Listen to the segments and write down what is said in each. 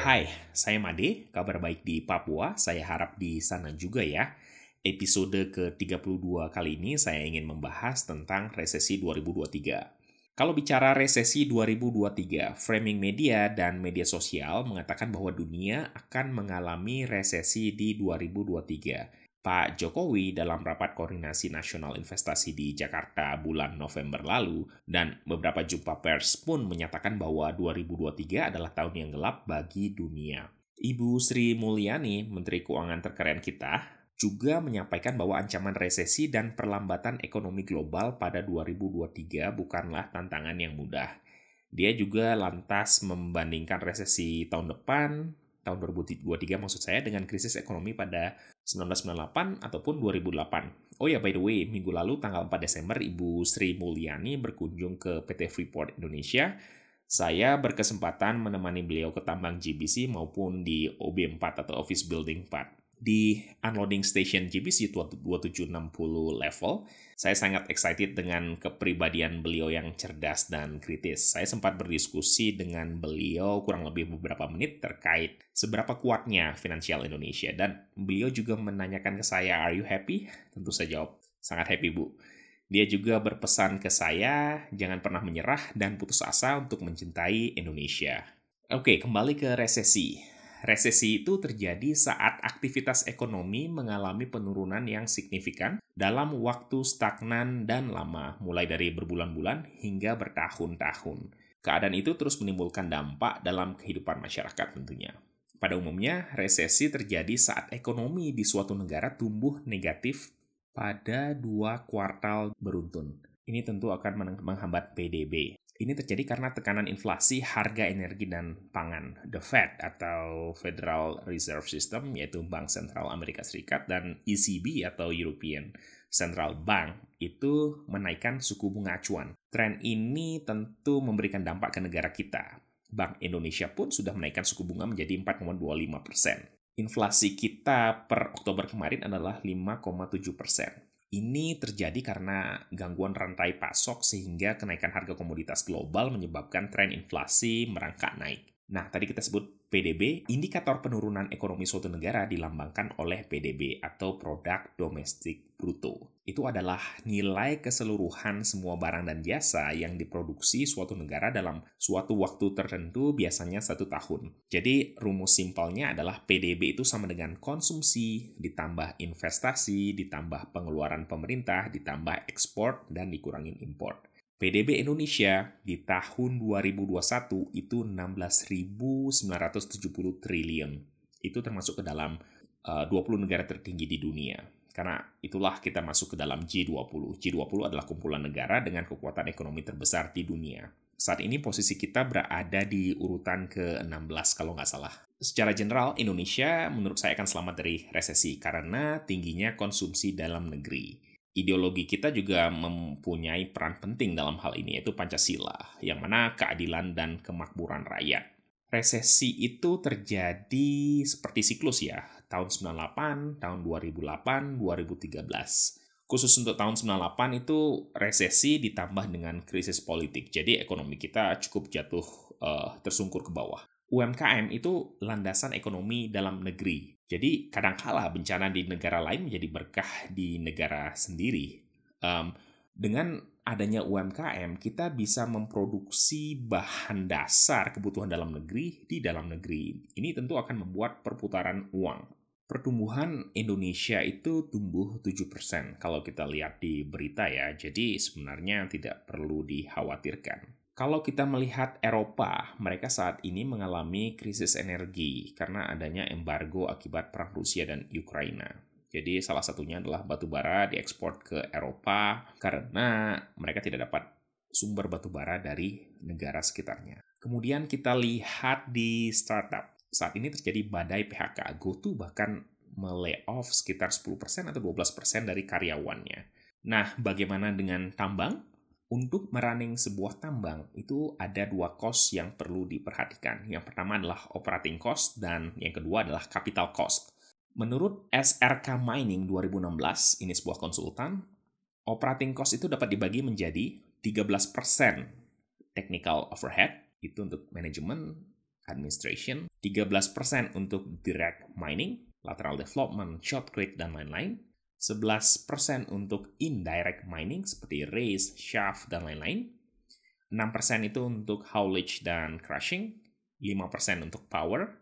Hai, saya Made, kabar baik di Papua, saya harap di sana juga ya. Episode ke-32 kali ini saya ingin membahas tentang resesi 2023. Kalau bicara resesi 2023, framing media dan media sosial mengatakan bahwa dunia akan mengalami resesi di 2023 Pak Jokowi dalam rapat koordinasi nasional investasi di Jakarta bulan November lalu dan beberapa jumpa pers pun menyatakan bahwa 2023 adalah tahun yang gelap bagi dunia. Ibu Sri Mulyani, Menteri Keuangan terkeren kita, juga menyampaikan bahwa ancaman resesi dan perlambatan ekonomi global pada 2023 bukanlah tantangan yang mudah. Dia juga lantas membandingkan resesi tahun depan tahun 2023 maksud saya dengan krisis ekonomi pada 1998 ataupun 2008. Oh ya, by the way, minggu lalu tanggal 4 Desember Ibu Sri Mulyani berkunjung ke PT Freeport Indonesia. Saya berkesempatan menemani beliau ke tambang GBC maupun di OB4 atau Office Building 4 di unloading station GBC 2760 level, saya sangat excited dengan kepribadian beliau yang cerdas dan kritis. Saya sempat berdiskusi dengan beliau kurang lebih beberapa menit terkait seberapa kuatnya finansial Indonesia. Dan beliau juga menanyakan ke saya, are you happy? Tentu saya jawab, sangat happy Bu. Dia juga berpesan ke saya, jangan pernah menyerah dan putus asa untuk mencintai Indonesia. Oke, kembali ke resesi resesi itu terjadi saat aktivitas ekonomi mengalami penurunan yang signifikan dalam waktu stagnan dan lama, mulai dari berbulan-bulan hingga bertahun-tahun. Keadaan itu terus menimbulkan dampak dalam kehidupan masyarakat tentunya. Pada umumnya, resesi terjadi saat ekonomi di suatu negara tumbuh negatif pada dua kuartal beruntun. Ini tentu akan menghambat PDB. Ini terjadi karena tekanan inflasi harga energi dan pangan. The Fed atau Federal Reserve System yaitu Bank Sentral Amerika Serikat dan ECB atau European Central Bank itu menaikkan suku bunga acuan. Tren ini tentu memberikan dampak ke negara kita. Bank Indonesia pun sudah menaikkan suku bunga menjadi 4,25 persen. Inflasi kita per Oktober kemarin adalah 5,7 persen. Ini terjadi karena gangguan rantai pasok sehingga kenaikan harga komoditas global menyebabkan tren inflasi merangkak naik. Nah, tadi kita sebut PDB, indikator penurunan ekonomi suatu negara dilambangkan oleh PDB atau Produk Domestik Bruto. Itu adalah nilai keseluruhan semua barang dan jasa yang diproduksi suatu negara dalam suatu waktu tertentu biasanya satu tahun. Jadi, rumus simpelnya adalah PDB itu sama dengan konsumsi, ditambah investasi, ditambah pengeluaran pemerintah, ditambah ekspor, dan dikurangin impor. PDB Indonesia di tahun 2021 itu 16.970 triliun. Itu termasuk ke dalam eh, uh, 20 negara tertinggi di dunia. Karena itulah kita masuk ke dalam G20. G20 adalah kumpulan negara dengan kekuatan ekonomi terbesar di dunia. Saat ini posisi kita berada di urutan ke-16 kalau nggak salah. Secara general, Indonesia menurut saya akan selamat dari resesi karena tingginya konsumsi dalam negeri ideologi kita juga mempunyai peran penting dalam hal ini, yaitu Pancasila, yang mana keadilan dan kemakmuran rakyat. Resesi itu terjadi seperti siklus ya, tahun 98, tahun 2008, 2013. Khusus untuk tahun 98 itu resesi ditambah dengan krisis politik, jadi ekonomi kita cukup jatuh uh, tersungkur ke bawah. UMKM itu landasan ekonomi dalam negeri. Jadi kadangkala bencana di negara lain menjadi berkah di negara sendiri. Um, dengan adanya UMKM, kita bisa memproduksi bahan dasar kebutuhan dalam negeri di dalam negeri. Ini tentu akan membuat perputaran uang. Pertumbuhan Indonesia itu tumbuh 7% kalau kita lihat di berita ya. Jadi sebenarnya tidak perlu dikhawatirkan. Kalau kita melihat Eropa, mereka saat ini mengalami krisis energi karena adanya embargo akibat perang Rusia dan Ukraina. Jadi salah satunya adalah batu bara diekspor ke Eropa karena mereka tidak dapat sumber batu bara dari negara sekitarnya. Kemudian kita lihat di startup. Saat ini terjadi badai PHK. GoTo bahkan melay-off sekitar 10% atau 12% dari karyawannya. Nah, bagaimana dengan tambang? Untuk merunning sebuah tambang itu ada dua cost yang perlu diperhatikan. Yang pertama adalah operating cost dan yang kedua adalah capital cost. Menurut SRK Mining 2016, ini sebuah konsultan, operating cost itu dapat dibagi menjadi 13% technical overhead, itu untuk manajemen, administration, 13% untuk direct mining, lateral development, shotcrete, dan lain-lain, 11% untuk indirect mining seperti raise, shaft, dan lain-lain, 6% itu untuk haulage dan crushing, 5% untuk power,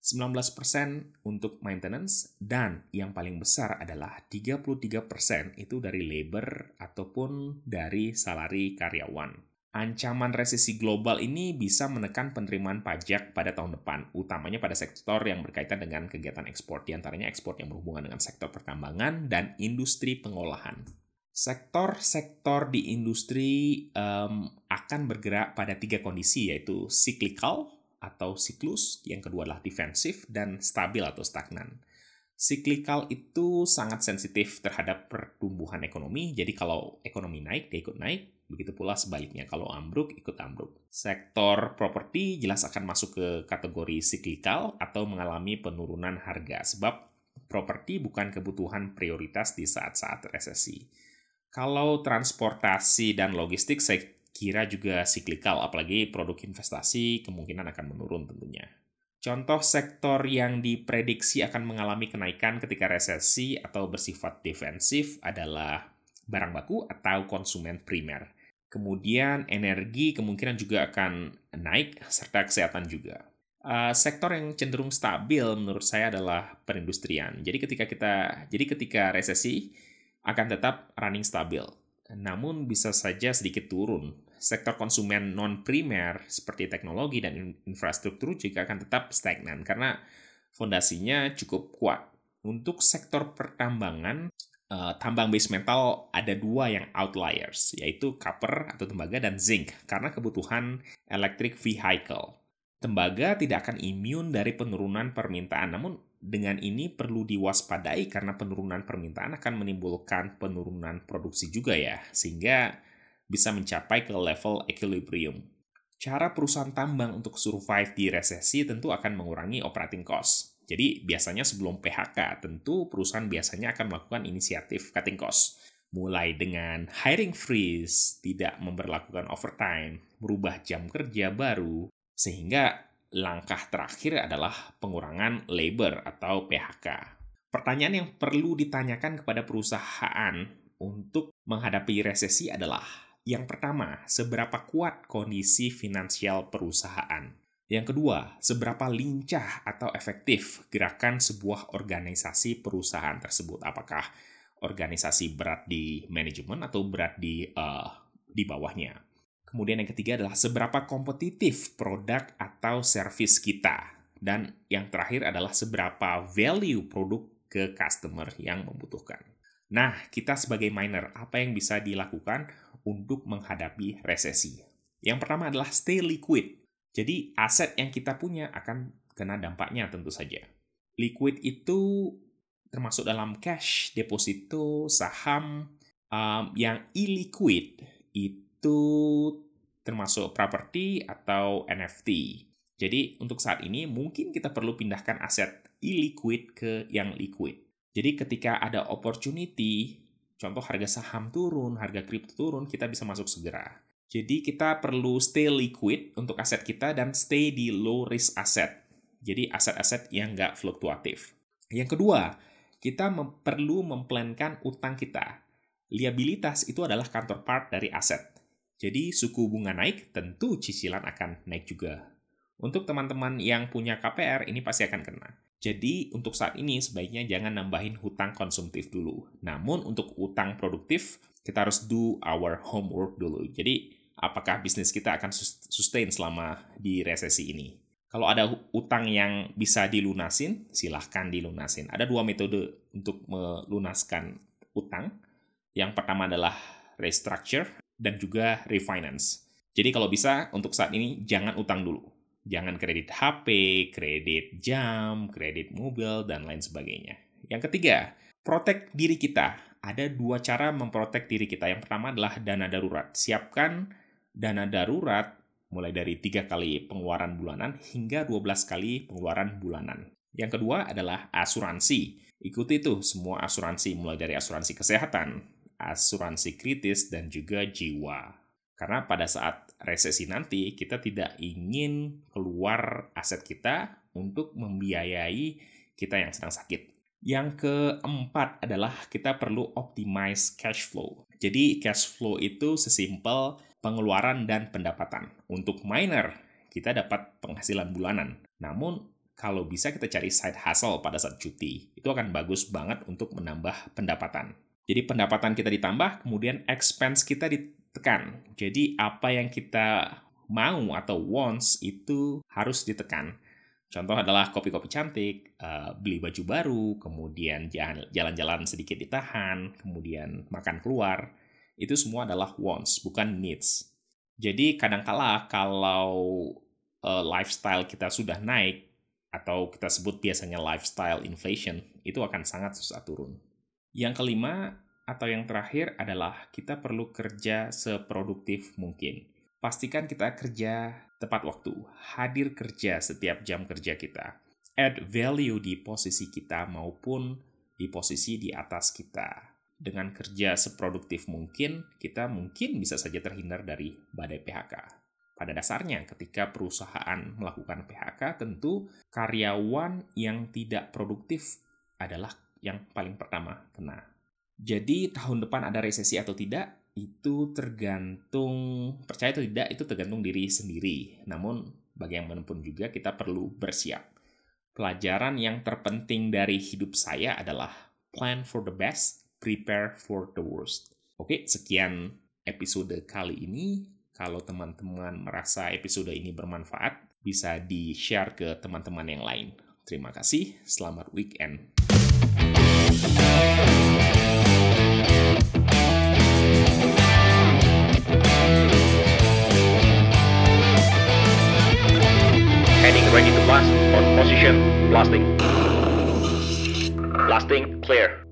19% untuk maintenance, dan yang paling besar adalah 33% itu dari labor ataupun dari salari karyawan. Ancaman resesi global ini bisa menekan penerimaan pajak pada tahun depan, utamanya pada sektor yang berkaitan dengan kegiatan ekspor, di antaranya ekspor yang berhubungan dengan sektor pertambangan dan industri pengolahan. Sektor-sektor di industri um, akan bergerak pada tiga kondisi, yaitu cyclical, atau siklus, yang kedua adalah defensif, dan stabil atau stagnan. Cyclical itu sangat sensitif terhadap pertumbuhan ekonomi, jadi kalau ekonomi naik, dia ikut naik, begitu pula sebaliknya, kalau ambruk, ikut ambruk. Sektor properti jelas akan masuk ke kategori cyclical atau mengalami penurunan harga, sebab properti bukan kebutuhan prioritas di saat-saat resesi. Kalau transportasi dan logistik, saya kira juga siklikal, apalagi produk investasi kemungkinan akan menurun tentunya. Contoh sektor yang diprediksi akan mengalami kenaikan ketika resesi atau bersifat defensif adalah barang baku atau konsumen primer. Kemudian energi kemungkinan juga akan naik, serta kesehatan juga. Uh, sektor yang cenderung stabil menurut saya adalah perindustrian. Jadi ketika kita jadi ketika resesi akan tetap running stabil. Namun bisa saja sedikit turun sektor konsumen non-primer seperti teknologi dan infrastruktur juga akan tetap stagnan karena fondasinya cukup kuat. Untuk sektor pertambangan, uh, tambang base metal ada dua yang outliers, yaitu copper atau tembaga dan zinc, karena kebutuhan electric vehicle. Tembaga tidak akan imun dari penurunan permintaan, namun dengan ini perlu diwaspadai karena penurunan permintaan akan menimbulkan penurunan produksi juga ya, sehingga bisa mencapai ke level equilibrium. Cara perusahaan tambang untuk survive di resesi tentu akan mengurangi operating cost. Jadi biasanya sebelum PHK, tentu perusahaan biasanya akan melakukan inisiatif cutting cost. Mulai dengan hiring freeze, tidak memperlakukan overtime, merubah jam kerja baru, sehingga langkah terakhir adalah pengurangan labor atau PHK. Pertanyaan yang perlu ditanyakan kepada perusahaan untuk menghadapi resesi adalah yang pertama, seberapa kuat kondisi finansial perusahaan. Yang kedua, seberapa lincah atau efektif gerakan sebuah organisasi perusahaan tersebut. Apakah organisasi berat di manajemen atau berat di uh, di bawahnya. Kemudian yang ketiga adalah seberapa kompetitif produk atau service kita. Dan yang terakhir adalah seberapa value produk ke customer yang membutuhkan. Nah, kita sebagai miner, apa yang bisa dilakukan untuk menghadapi resesi. Yang pertama adalah stay liquid. Jadi aset yang kita punya akan kena dampaknya tentu saja. Liquid itu termasuk dalam cash, deposito, saham. Um, yang illiquid itu termasuk properti atau NFT. Jadi untuk saat ini mungkin kita perlu pindahkan aset illiquid ke yang liquid. Jadi ketika ada opportunity contoh harga saham turun, harga kripto turun, kita bisa masuk segera. Jadi kita perlu stay liquid untuk aset kita dan stay di low risk asset. Jadi aset-aset yang nggak fluktuatif. Yang kedua, kita mem perlu memplankan utang kita. Liabilitas itu adalah counterpart dari aset. Jadi suku bunga naik, tentu cicilan akan naik juga. Untuk teman-teman yang punya KPR, ini pasti akan kena. Jadi untuk saat ini sebaiknya jangan nambahin hutang konsumtif dulu. Namun untuk utang produktif, kita harus do our homework dulu. Jadi apakah bisnis kita akan sustain selama di resesi ini? Kalau ada utang yang bisa dilunasin, silahkan dilunasin. Ada dua metode untuk melunaskan utang. Yang pertama adalah restructure dan juga refinance. Jadi kalau bisa untuk saat ini jangan utang dulu Jangan kredit HP, kredit jam, kredit mobil, dan lain sebagainya. Yang ketiga, protek diri kita. Ada dua cara memprotek diri kita. Yang pertama adalah dana darurat. Siapkan dana darurat mulai dari tiga kali pengeluaran bulanan hingga 12 kali pengeluaran bulanan. Yang kedua adalah asuransi. Ikuti itu semua asuransi mulai dari asuransi kesehatan, asuransi kritis, dan juga jiwa. Karena pada saat resesi nanti, kita tidak ingin keluar aset kita untuk membiayai kita yang sedang sakit. Yang keempat adalah kita perlu optimize cash flow. Jadi cash flow itu sesimpel pengeluaran dan pendapatan. Untuk miner, kita dapat penghasilan bulanan. Namun kalau bisa kita cari side hustle pada saat cuti. Itu akan bagus banget untuk menambah pendapatan. Jadi pendapatan kita ditambah, kemudian expense kita ditekan. Jadi apa yang kita mau atau wants itu harus ditekan. Contoh adalah kopi-kopi cantik, uh, beli baju baru, kemudian jalan-jalan sedikit ditahan, kemudian makan keluar. Itu semua adalah wants, bukan needs. Jadi kadangkala kalau uh, lifestyle kita sudah naik, atau kita sebut biasanya lifestyle inflation, itu akan sangat susah turun. Yang kelima, atau yang terakhir adalah kita perlu kerja seproduktif mungkin. Pastikan kita kerja tepat waktu, hadir kerja setiap jam kerja kita, add value di posisi kita maupun di posisi di atas kita. Dengan kerja seproduktif mungkin, kita mungkin bisa saja terhindar dari badai PHK. Pada dasarnya, ketika perusahaan melakukan PHK, tentu karyawan yang tidak produktif adalah yang paling pertama kena. Jadi, tahun depan ada resesi atau tidak, itu tergantung percaya atau tidak itu tergantung diri sendiri. Namun bagaimanapun juga kita perlu bersiap. Pelajaran yang terpenting dari hidup saya adalah plan for the best, prepare for the worst. Oke, sekian episode kali ini. Kalau teman-teman merasa episode ini bermanfaat, bisa di-share ke teman-teman yang lain. Terima kasih, selamat weekend. Heading ready to blast. On position. Blasting. Blasting. Clear.